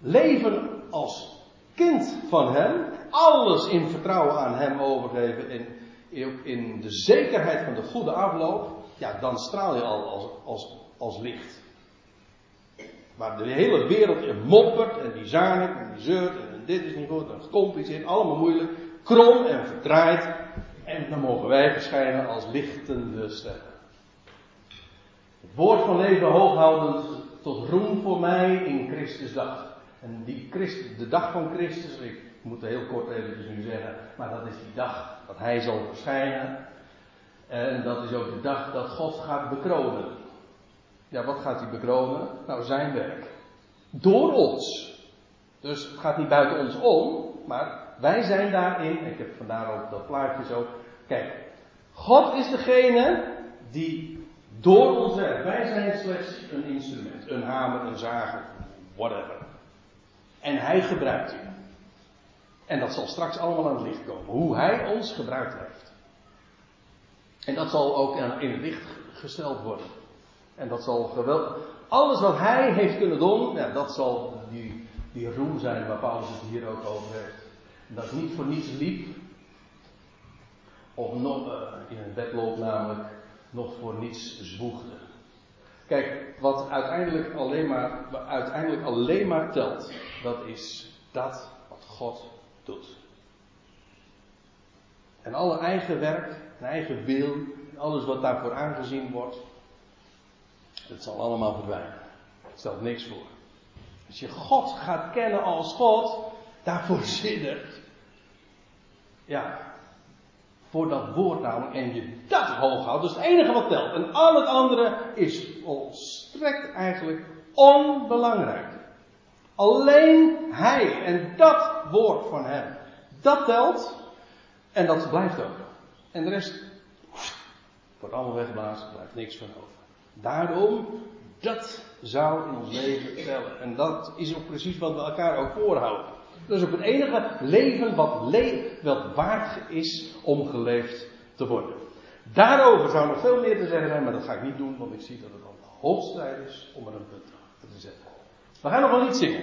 leven als kind van hem, alles in vertrouwen aan hem overgeven en in de zekerheid van de goede afloop, ja, dan straal je al als, als, als licht. Waar de hele wereld in moppert en die zanik en die zeurt en dit is niet goed en gecompliceerd, allemaal moeilijk, krom en verdraaid. En dan mogen wij verschijnen als lichtende sterren. Het woord van leven hooghoudend tot roem voor mij in Christus dag. En die de dag van Christus, ik moet heel kort eventjes nu zeggen, maar dat is die dag dat Hij zal verschijnen. En dat is ook de dag dat God gaat bekronen. Ja, wat gaat hij bekronen? Nou, zijn werk. Door ons. Dus het gaat niet buiten ons om, maar wij zijn daarin. Ik heb vandaar ook dat plaatje zo. Kijk, God is degene die door ons werkt. Wij zijn slechts een instrument, een hamer, een zager, whatever. En hij gebruikt u. En dat zal straks allemaal aan het licht komen. Hoe hij ons gebruikt heeft. En dat zal ook in het licht gesteld worden. En dat zal geweldig. Alles wat hij heeft kunnen doen, ja, dat zal die, die roem zijn waar Paulus het hier ook over heeft. Dat niet voor niets liep. Of nog, uh, in het bed loopt namelijk, nog voor niets zwoegde. Kijk, wat uiteindelijk alleen maar, uiteindelijk alleen maar telt, dat is dat wat God doet. En alle eigen werk, en eigen wil, alles wat daarvoor aangezien wordt, dat zal allemaal verdwijnen. Het stelt niks voor. Als je God gaat kennen als God, daarvoor zinnert. Ja, voor dat woord namelijk, en je dat hoog houdt, dat is het enige wat telt. En al het andere is volstrekt eigenlijk onbelangrijk. Alleen Hij en dat woord van Hem, dat telt en dat blijft ook. En de rest wordt allemaal weggeblazen, blijft niks van over. Daarom, dat zou in ons leven tellen. En dat is ook precies wat we elkaar ook voorhouden. Dat is ook het enige leven wat, le wat waard is om geleefd te worden. Daarover zou nog veel meer te zeggen zijn, maar dat ga ik niet doen, want ik zie dat het al de hoogste tijd is om er een punt te zetten. We gaan nog wel iets zingen.